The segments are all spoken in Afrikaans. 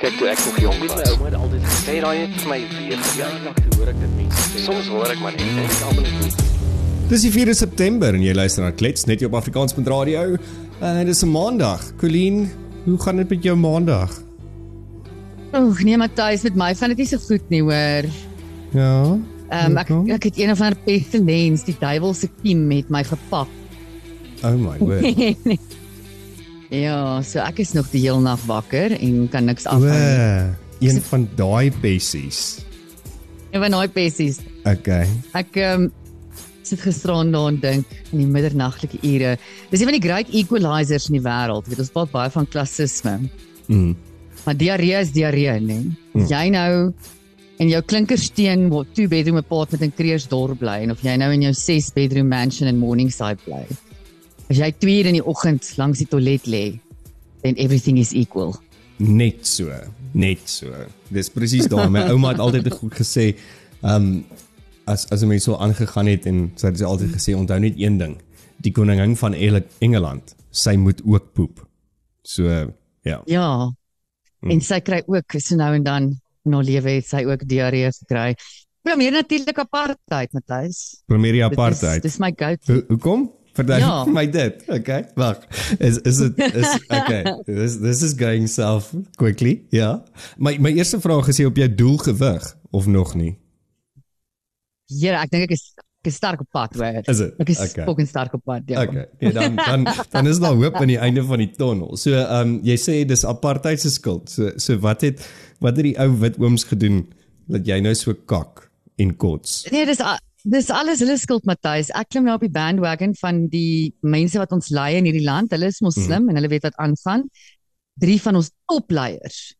Kyk toe ek nog jonk was. My ouma het altyd gesê daai het vir my weer verjaardag toe hoor ek dit mense sê. Soms hoor ek maar net en ek almal net. Dis die 4de September en jy luister na Klets net op Afrikaans.radio. En dit is 'n Maandag. Colleen, hoe gaan dit met jou Maandag? Oeg, nee Matthys, met my gaan dit nie so goed nie, hoor. Ja. Ehm um, ek ek het een of ander pestilens, die duiwelse kiem met my gepak. Oh my word. ja, so ek is nog die hele nag wakker en kan niks afhou. nie. Wow. Een van daai bessies. Een van daai pessies. Okay. Ek ehm um, sit gisteraan daar en dink in die middernaglike ure. Dis een van die great equalizers in die wêreld. Jy weet ons praat baie van klassisme. Mm. Maar diarree is diarree, né? Hmm. Jy nou in jou klinkersteen wat two bedroom apartment in Kreersdorp bly en of jy nou in jou 6 bedroom mansion in Morningside bly. As jy 2 uur in die oggend langs die toilet lê, then everything is equal. Net so, net so. Dis presies daai. My ouma het altyd goed gesê, ehm um, as as 'n mens so aangegaan het en sy het sy altyd gesê onthou net een ding. Die koningin van Engeland, sy moet ook poep. So ja. Ja. Hmm. En sy kry ook so nou en dan in haar lewe het sy ook diarree gekry. Meer natuurlik apartheid, Matthys. Premier apartheid. Dis my go-to. Ho hoekom? Verduidelik Ja. vir my dit. Okay, wag. Is is dit is okay. This this is going south quickly. Ja. My my eerste vraag is jy op jou doel gewig of nog nie? Ja, ek dink ek is ek is sterk op pad, hoor. Is dit? Ek is Okay. fucking sterk op pad, ja. Okay. Ja, dan dan dan is daar hoop aan die einde van die tonnel. So ehm um, jy sê dis apartheid se skuld. So so wat het wat het die ou wit ooms gedoen dat jy nou so kak en kots? Nee, dis a- dis alles hulle skuld Matthys. Ek klim nou op die bandwagon van die mense wat ons lei in hierdie land. Hulle is moslim Mhm. en hulle weet wat aangaan. Drie van ons topleiers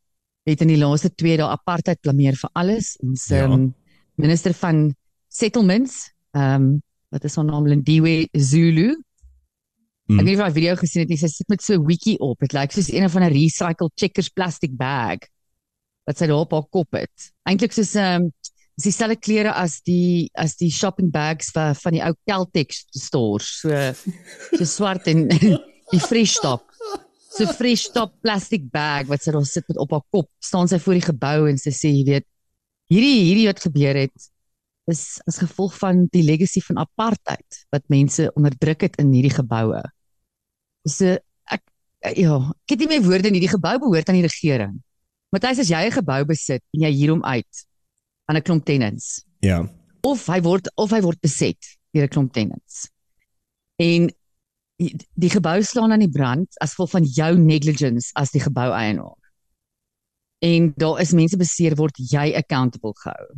het in die laaste 2 dae apartheid blameer vir alles. Ons Ja. um, minister van settlements, ehm um, wat is haar naam Lindiwe Zulu. Mm. Ek weet nie of jy die video gesien het nie. Sy sit met so 'n wiki op. Dit lyk soos een van 'n recycled checkers plastic bag wat sy daar op haar kop het. Eintlik soos 'n um, dis dieselfde klere as die as die shopping bags vir van die ou Caltex stores. So so swart en die fresh stop. So fresh stop plastic bag wat sy daar sit met op haar kop. Staan sy voor die gebou en sy sê jy weet hierdie hierdie wat gebeur het is as gevolg van die legacy van apartheid wat mense onderdruk het in hierdie geboue. So ek ja, ek het nie meer woorde nie. Die gebou behoort aan die regering. Matthys, as jy 'n gebou besit en jy huur hom uit aan 'n klomp tenants Ja. of hy word of hy word beset deur 'n klomp tenants. En die, die gebou slaan aan die brand as gevolg van jou negligence as die geboueienaar. En daar is mense beseer word jy accountable gehou.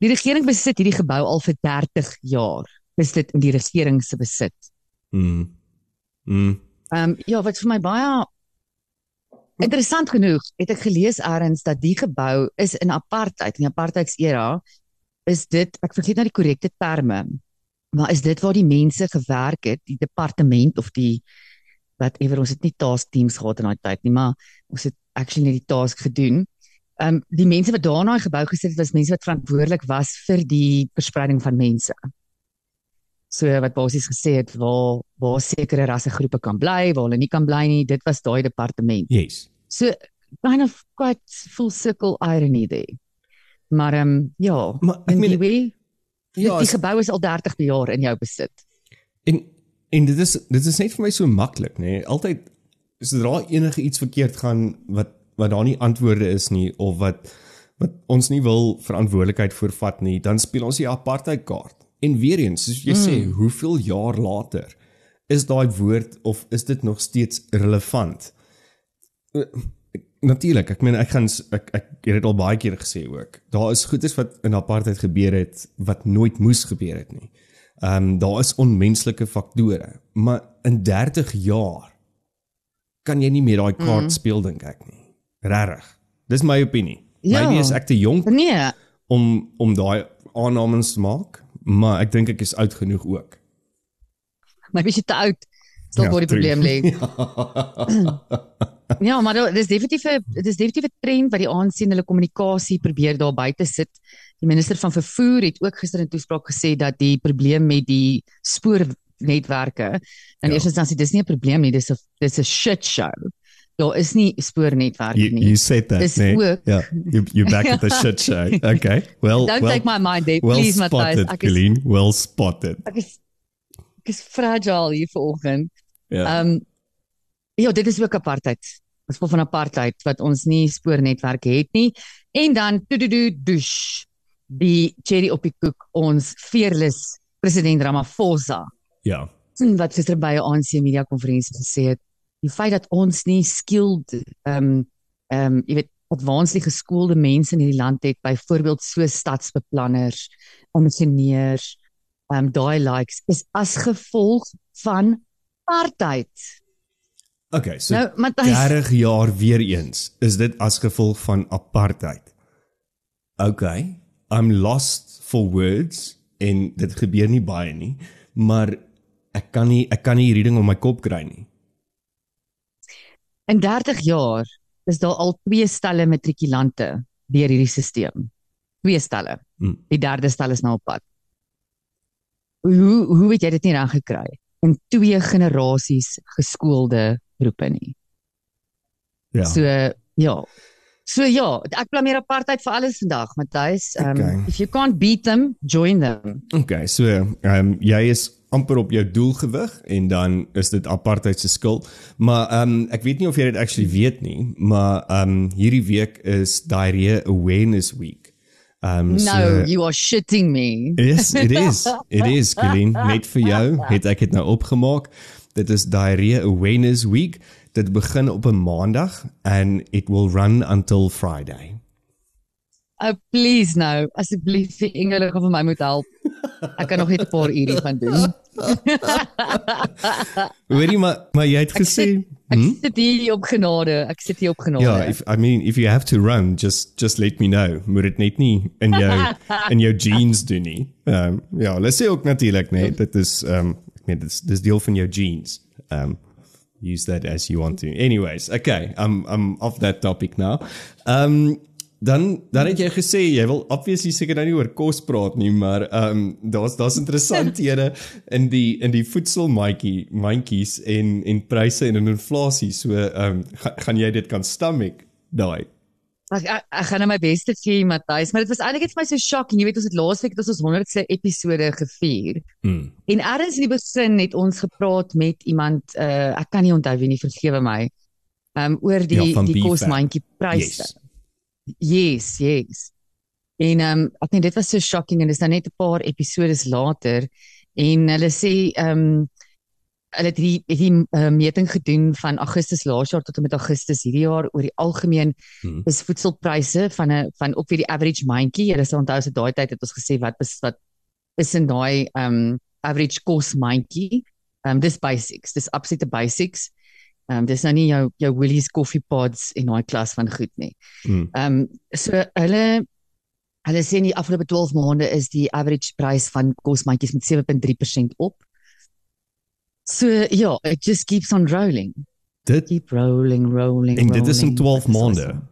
Die regering besit hierdie gebou al vir 30 jaar. Is dit in die regering se besit? Mm. Mm. Ehm um, ja, wat vir my baie interessant genoeg het ek gelees eers dat die gebou is in apartheid, in die apartheidsera is dit ek vergeet nou die korrekte terme. Maar is dit waar die mense gewerk het, die departement of die whatever ons het nie task teams gehad in daai tyd nie, maar ons het actually net die task gedoen. Ehm um, die mense wat daar in daai gebou gesit het was mense wat verantwoordelik was vir die verspreiding van mense. So wat basies gesê het waar waar sekere rassegroepe kan bly, waar hulle nie kan bly nie, dit was daai departement. Yes. So kind of quite full circle irony there. Maar ehm um, ja, Maar ek meen die way, ja, die as- gebou is al 30 jaar in jou besit. En en dit is dit is net vir my so maklik, nê? Nee? Altyd sodra enige iets verkeerd gaan wat wat daar nie antwoorde is nie of wat wat ons nie wil verantwoordelikheid voorvat nie, dan speel ons die apartheid kaart. En weer eens, soos jy mm. sê, hoeveel jaar later is daai woord of is dit nog steeds relevant? Uh, Natuurlik, ek meen ek gaan ek ek het dit al baie keer gesê ook. Daar is goedes wat in apartheid gebeur het wat nooit moes gebeur het nie. Ehm um, daar is onmenslike faktore, maar in 30 jaar kan jy nie meer daai kaart mm. speel dink ek nie. Regtig. Dis my opinie. Ja. Maybe is ek te jonk Nee, om om daai aannames te maak, maar ek dink ek is oud genoeg ook. maar bietjie te oud. Stil Ja, waar die probleem lê. Ja, maar daar- dis definitief 'n dis definitief 'n trend wat die ANC in hulle kommunikasie probeer daar buite sit. Die minister van vervoer het ook gister in toespraak gesê dat die probleem met die spoornetwerke in Ja. eerste instansie dis nie 'n probleem nie, dis 'n dis 'n shit show. Daar is nie spoornetwerk You, nie. you said that, Dis nee? ook- Yeah, you, you're back at the shit show. Okay. Well, Don't well, take my mind there, well please Matthys. spotted, Ek is Colleen. Well spotted. ek is ek is fragile hier vanoggend. Ja. Ehm ja, dit is ook apartheid. Ons praat van apartheid wat ons nie spoornetwerk het nie. En dan tududu dush die cherry op die koek ons fearless president Ramaphosa ja. wat gister by 'n ANC media konferensie gesê het, die feit dat ons nie skilled ehm um, ehm um, jy weet advanced geskoolde mense in hierdie land het, byvoorbeeld so stadsbeplanners, ingenieurs, ehm um, daai likes is as gevolg van apartheid. Okay, so Nou, Matthys, 30 jaar weer eens is dit as gevolg van apartheid. Okay, I'm lost for words en dit gebeur nie baie nie, maar ek kan nie ek kan nie hierdie ding om my kop kry nie. In 30 jaar is daar al twee stelle matrikulante deur hierdie stelsel. Twee stelle. Hmm. Die derde stel is nou op pad. Hoe hoe het jy dit nie reg gekry in twee generasies geskoolde groepe nie? Ja. So ja. So ja, ek blameer apartheid vir alles vandag, Matthys. Um Okay. if you can't beat them, join them. Okay, so ehm um, jy is amper op jou doelgewig en dan is dit apartheid se skuld. Maar ehm um, ek weet nie of jy dit actually weet nie, maar ehm um, hierdie week is Diarrhea Awareness Week. Um, No, you are shitting me. Yes, it is. It is, Colleen. Net vir jou het ek dit nou opgemaak. Dit is Diarrhea Awareness Week. Dit begin op 'n maandag and it will run until Friday. Oh please nou, asseblief die engele gaan vir my moet help. Ek kan nog net 'n paar uur van doen. Hoorie maar maar jy het Ek gesê Ek hm? sit hier op genade. Ek sit hier op genade. Ja, if I mean if you have to run, just just let me know. Moet dit net nie in jou in jou jeans doen nie. Ehm um, ja, hulle sê ook natuurlik nee, dit is ehm um, ek meen dit is dis deel van jou jeans. Ehm um, use that as you want to. Anyways, okay, I'm I'm off that topic now. Um, dan dan het jy gesê jy wil obviously seker nou nie oor kos praat nie, maar ehm um, daar's daar's interessanthede in die in die voedselmandjie mandjies en en pryse en inflasie. So ehm um, ga, gaan jy dit kan stomach daai. Ek ek, ek gaan nou my bes te gee, Matthys, maar dit was eintlik net vir my so shocking. Jy weet ons het laasweek het ons ons 100ste episode gevier. Mm. En eers in die begin het ons gepraat met iemand uh ek kan nie onthou wie nie, vergewe my. Um oor die Ja, die kosmandjie pryse. Yes. Yes, yes. En ehm um, ek dink dit was so shocking en dis nou net 'n paar episodes later en hulle sê ehm um, hulle het die het die uh, meting gedoen van Augustus laas jaar tot en met Augustus hierdie jaar oor die algemeen Hmm. is voedselpryse van 'n van op weer die average mandjie. Hulle sal onthou se daai tyd het ons gesê wat is wat is in daai ehm um, average kos mandjie. Ehm um, dis basics, dis absolute basics. Ehm um, dis nou nie jou jou Woolies coffee pods en daai klas van goed nie. Mm. Ehm um, so hulle hulle sê in die afgelope 12 maande is die average prys van kosmandjies met 7.3% op. So ja, it just keeps on rolling. Dit Keep rolling, rolling. en dit is in rolling. 12 Dit is maande. awesome.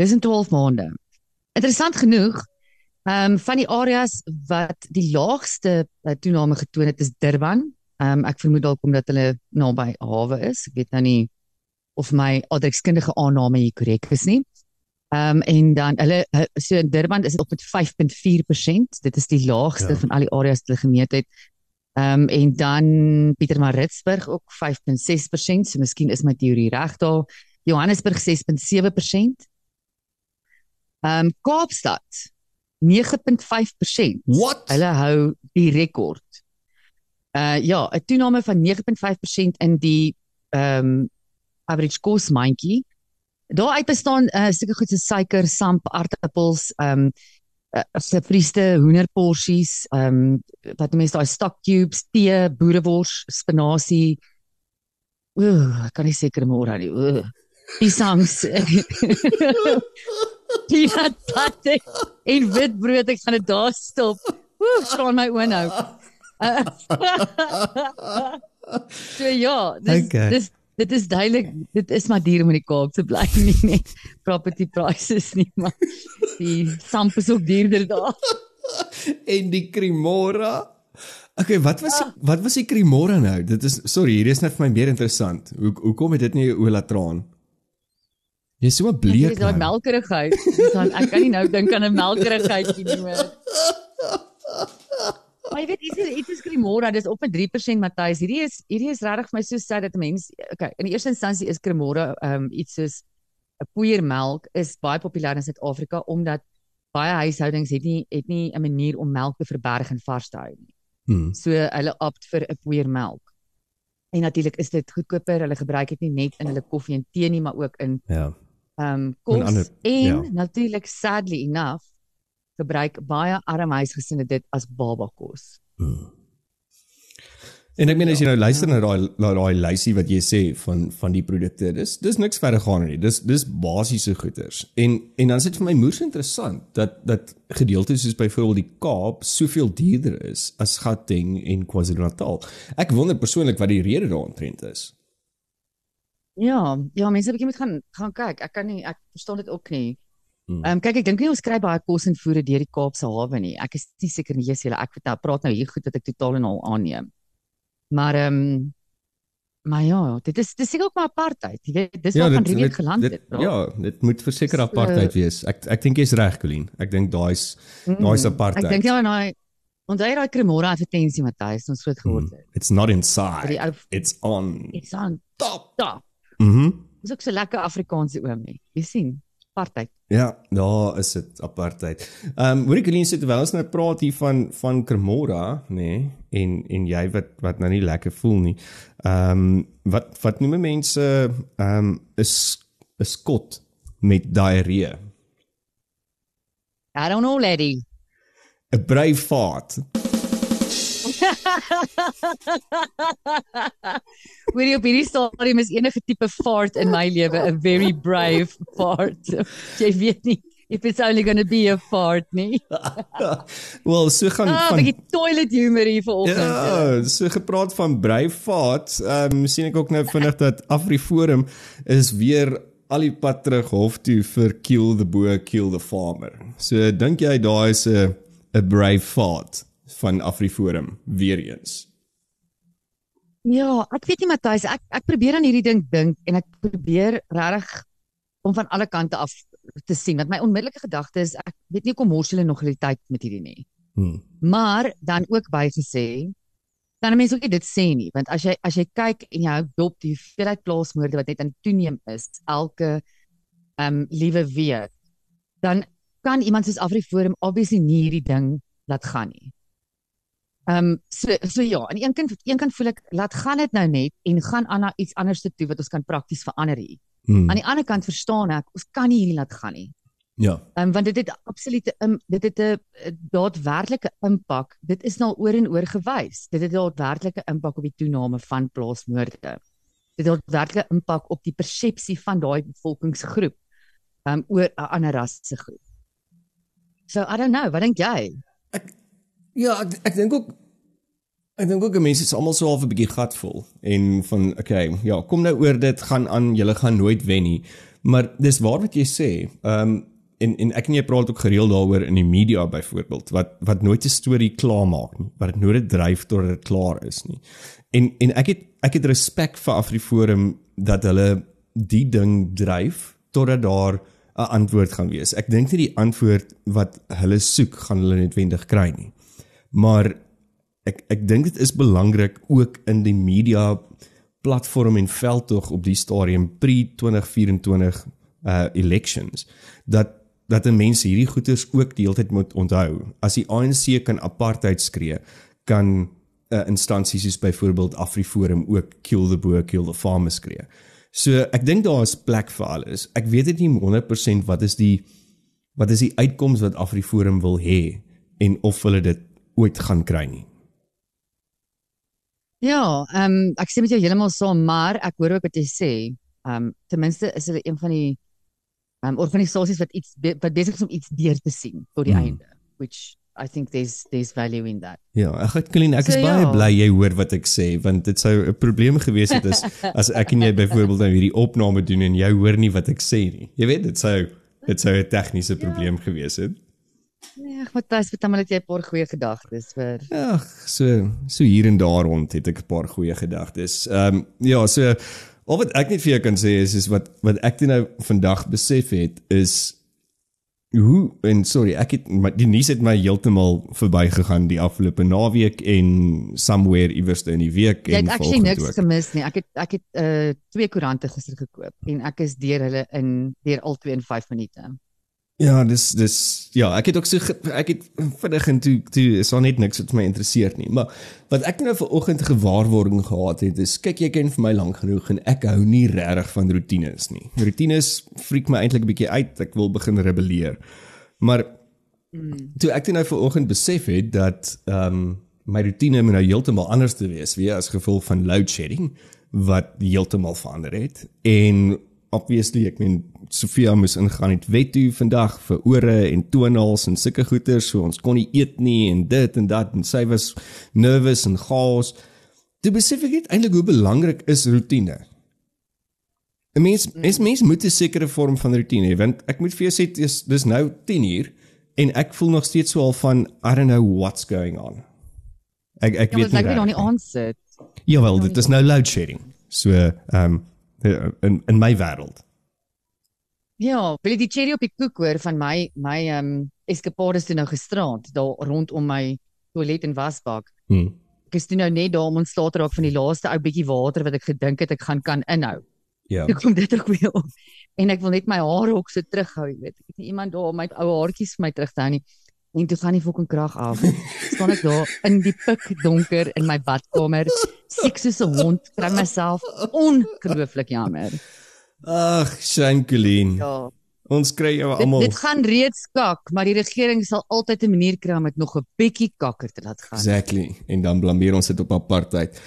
Dis in 12 maande. Interessant genoeg, ehm um, van die areas wat die laagste uh, toename getoon het is Durban. Ehm um, ek vermoed dalk omdat hulle naby hawe is. Ek weet nou nie of my adrekskundige aanname hier korrek is nie. Ehm um, en dan hulle hu- so in Durban is dit op met 5.4%. Dit is die laagste Ja. van al die areas wat hulle gemeet het. Ehm um, en dan Pietermaritzburg ook 5.6%. So miskien is my teorie reg daar. Johannesburg 6.7%. Ehm um, Kaapstad 9.5%. What? Hulle hou die rekord. Uh ja, 'n toename van 9.5% in die ehm um, average cost mandjie. Daar uit bestaan uh sulke goed so suiker, samp, aardappels, ehm um, uh, gefriesde hoenderporsies, ehm um, wat die mense daai stock cubes, tee, boerewors, spinasie. Ooh, ek kan nie seker môre nie. Ooh. Piesangs. Peanut butter en witbrood, ek gaan dit daar stop. Ooh, staan my oë nou. So ja, dis Okay. dis dit is duidelik dit is maar duur om in die Kaap te bly nie net property prices nie maar die samp is ook duurder daar. en die Cremora. Okay, wat was die, wat was die Cremora nou? Dit is sorry, hier is net vir my meer interessant. Hoe hoekom het dit nie oor laat traan? Jy is so bleek. Dis daai nou. melkerigheid. Dis dan ek kan nie nou dink aan 'n melkerigheidjie nie meer. Maar jy weet, dit is dit is Cremora, dis op met 3% Matthys. Hierdie is hierdie is regtig vir my so sad dat 'n mens okay, in die eerste instansie is Cremora um iets soos 'n poeiermelk is baie populêr in Suid-Afrika omdat baie huishoudings het nie het nie 'n manier om melk te verberg en vars te hou nie. Hmm. So hulle opt vir 'n poeiermelk. En natuurlik is dit goedkoper. Hulle gebruik dit nie net in hulle koffie en tee nie, maar ook in Ja. ehm um, En kos ander- en ja. natuurlik sadly enough gebruik baie arme huisgesinne dit as babakos. En ek meen as jy nou luister na daai daai lysie wat jy sê van van die produkte, dis dis niks verder gaan nie. Dis dis basiese goeders. En en dan is dit vir my moeë interessant dat dat gedeeltes soos byvoorbeeld die Kaap soveel duurder is as Gauteng en KwaZulu-Natal. Ek wonder persoonlik wat die rede daaromtrent is. Ja, ja, mense bietjie moet gaan gaan kyk. Ek kan nie ek verstaan dit ook nie. Hmm. Ehm um, kyk, ek dink nie ons kry baie kos en voere deur die Kaapse hawe nie. Ek is nie seker nie, Jesus, ek weet nou praat nou hier goed wat ek totaal en al aanneem. Maar ehm um, maar ja, dit is dis seker ook maar apartheid. Jy weet, dis waar van Rivier geland dit, het. bro. Ja, dit moet verseker So- apartheid wees. Ek ek dink jy's reg, Colleen. Ek dink daai's daai's apartheid. Ek dink ja, daai onthou jy daai Cremora advertensie Matthys ons groot geword het. It's not inside. ou It's on iets aan top. top. Mhm. Dis ook so lekker Afrikaanse oom nie. Jy sien, apartheid. Ja, daar is dit apartheid. Ehm um, hoorie Colleen sê terwyl ons nou praat hier van van Cremora, nê, nee, en en jy wat wat nou nie lekker voel nie. Ehm um, wat wat noem mense ehm um, is 'n skot met diarree. I don't know, lady. 'n Hoorie op hierdie stadium is enige tipe fart in my lewe 'n very brave fart. Jy weet nie if it's only going to be a fart nie. Wel, so gaan Ah, van bietjie toilet humor hier vanoggend. Ja, so gepraat van Breivaart, ehm um, sien ek ook nou vinnig dat AfriForum is weer al die pad terug hof toe vir kill the boer, kill the farmer. So dink jy daar is 'n 'n Breivaart van AfriForum weer eens? Ja, ek weet nie Matthys, ek ek probeer aan hierdie ding dink en ek probeer regtig om van alle kante af te sien want my onmiddellike gedagte is ek weet nie kom mors hulle nog hulle tyd met hierdie nie. Hmm. Maar dan ook bygesê kan 'n mens ook dit sê nie want as jy as jy kyk en jy hou dop die hoeveelheid plaasmoorde wat net aan toeneem is elke ehm um, liewe week dan kan iemand soos AfriForum obviously nie hierdie ding laat gaan nie. Ehm um, so so ja, aan die een kant een kant voel ek laat gaan dit nou net en gaan aan na iets anders toe wat ons kan prakties verander hier. Hmm. Aan die ander kant verstaan ek ons kan nie hierdie laat gaan nie. Ja. Ehm um, want dit het absolute um, dit het 'n daadwerklike impak. Dit is nou oor en oor gewys. Dit het 'n daadwerklike impak op die toename van plaasmoorde. Dit het daadwerklike impak op die persepsie van daai bevolkingsgroep ehm um, oor 'n ander rasse groep. So I don't know, wat dink jy? Ja, ek ek dink ook ek dink ook mense is almal so half 'n bietjie gatvol en van okay, ja, kom nou oor dit gaan aan, julle gaan nooit wen nie. Maar dis waar wat jy sê. Ehm um, en en ek en jy praat ook gereeld daaroor in die media byvoorbeeld wat wat nooit 'n storie klaar maak nie, wat dit nooit dryf tot dit klaar is nie. En en ek het ek het respek vir AfriForum dat hulle die ding dryf totdat daar 'n antwoord gaan wees. Ek dink nie die antwoord wat hulle soek gaan hulle noodwendig kry nie. Maar ek ek dink dit is belangrik ook in die media platform en veldtog op die stadium pre 2024 uh elections dat dat 'n mens hierdie goeters ook die hele tyd moet onthou. As die ANC kan apartheid skree, kan 'n uh, instansie soos byvoorbeeld AfriForum ook kill the boer, kill the farmer skree. So ek dink daar is plek vir alles. Ek weet dit nie 100% wat is die wat is die uitkoms wat AfriForum wil hê en of hulle dit ooit gaan kry nie. Ja, ehm um, ek sê met jou heeltemal saam, maar ek hoor ook wat jy sê. Ehm um, ten minste is hulle een van die ehm um, organisasies wat iets be wat besig is om iets deur te sien tot die Hmm. einde, which I think there's there's value in that. Ja, ek het Colleen, ek is So, baie ja. bly jy hoor wat ek sê want dit sou 'n probleem gewees het as as ek en jy byvoorbeeld nou hierdie opname doen en jy hoor nie wat ek sê nie. Jy weet dit sou dit sou 'n tegniese probleem gewees het. Nee, ag Matthys, vertel my dat jy 'n paar goeie gedagtes vir. Ag, so so hier en daar rond het ek 'n paar goeie gedagtes. Ehm um, ja, so al wat ek net vir jou kan sê is is wat wat ek nou vandag besef het is hoe en sorry, ek het my, die nuus het my heeltemal verbygegaan die afgelope naweek en somewhere iewers in die week Jy en het actually niks ook. gemis nie. Ek het ek het uh twee koerante gister gekoop en ek is deur hulle in deur al twee in 5 minute. Ja, dis dis ja, ek het ook so ek het vinnig en toe toe is daar net niks wat my interesseer nie. Maar wat ek nou vanoggend gewaarwording gehad het is kyk jy ken vir my lank genoeg en ek hou nie regtig van rotines nie. Rotines freak my eintlik 'n bietjie uit. Ek wil begin rebelleer. Maar toe ek dit nou vanoggend besef het dat ehm um, my rotine moet nou heeltemal anders te wees weer as gevolg van load shedding wat heeltemal verander het en obviously ek meen Sofia moes ingaan het wet toe vandag vir ore en tonals en sulke goeters so ons kon nie eet nie en dit en dat en sy was nervous en chaos. Toe besef ek net eintlik hoe belangrik is rotine. 'n Mens mens, mens moet 'n sekere vorm van rotine hê want ek moet vir jou sê dis dis nou 10 uur en ek voel nog steeds so al van I don't know what's going on. Ek ek Ja, weet maar ek nie. wil nog nie regtig. aansit. Jawel, dit is nou load shedding. So ehm um, in in my wêreld. Ja, wil jy die cherry op die koek hoor van my my ehm um, eskapades toe nou gisterand daar rondom my toilet en wasbak. Hm. Ek is toe nou net daar om ontslae te raak van die laaste ou bietjie water wat ek gedink het ek gaan kan inhou. Ja. Toe kom dit ook weer op. En ek wil net my hare ook so terughou, jy weet. Ek het nie iemand daar om my ou haartjies vir my terug te hou nie. En toe gaan die fucking krag af. staan ek daar in die pik donker in my badkamer, siek soos 'n hond, kry myself ongelooflik jammer. Ag, Shankulien. Ja. Ons kry jou Dit, almal. dit gaan reeds kak, maar die regering sal altyd 'n manier kry om dit nog 'n bietjie kakker te laat gaan. Exactly. En dan blameer ons dit op apartheid.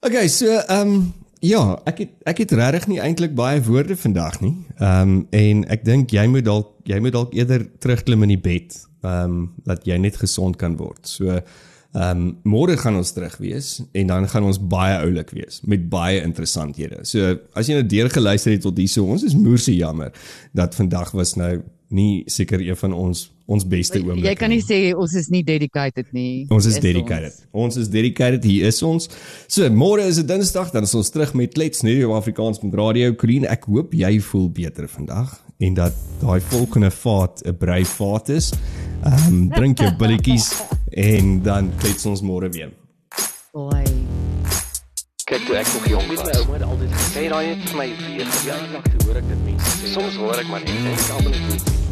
Okay, so ehm um, ja, ek het ek het regtig nie eintlik baie woorde vandag nie. Ehm um, en ek dink jy moet dalk jy moet dalk eerder terugklim in die bed. Ehm um, dat jy net gesond kan word. So ehm um, môre gaan ons terug wees en dan gaan ons baie oulik wees met baie interessanthede. So as jy nou deur geluister het tot hierso, ons is moerse jammer dat vandag was nou nie seker een van ons ons beste oomblikke. Jy kan nie sê ons is nie dedicated nie. Ons is Dis dedicated. Ons is dedicated. Hier is ons. So môre is dit Dinsdag, dan is ons terug met Let's Radio Afrikaans met Radio Korean. Ek hoop jy voel beter vandag en dat daai volgende vaat 'n brei vaat is. Ehm um, drink jou billetjies en dan klets ons môre weer. Oei. Kyk toe ek nog jong was. My ouma het altyd gesê daai het vir my weer verjaardag toe hoor ek dit mense sê. Soms hoor ek maar net en ek almal net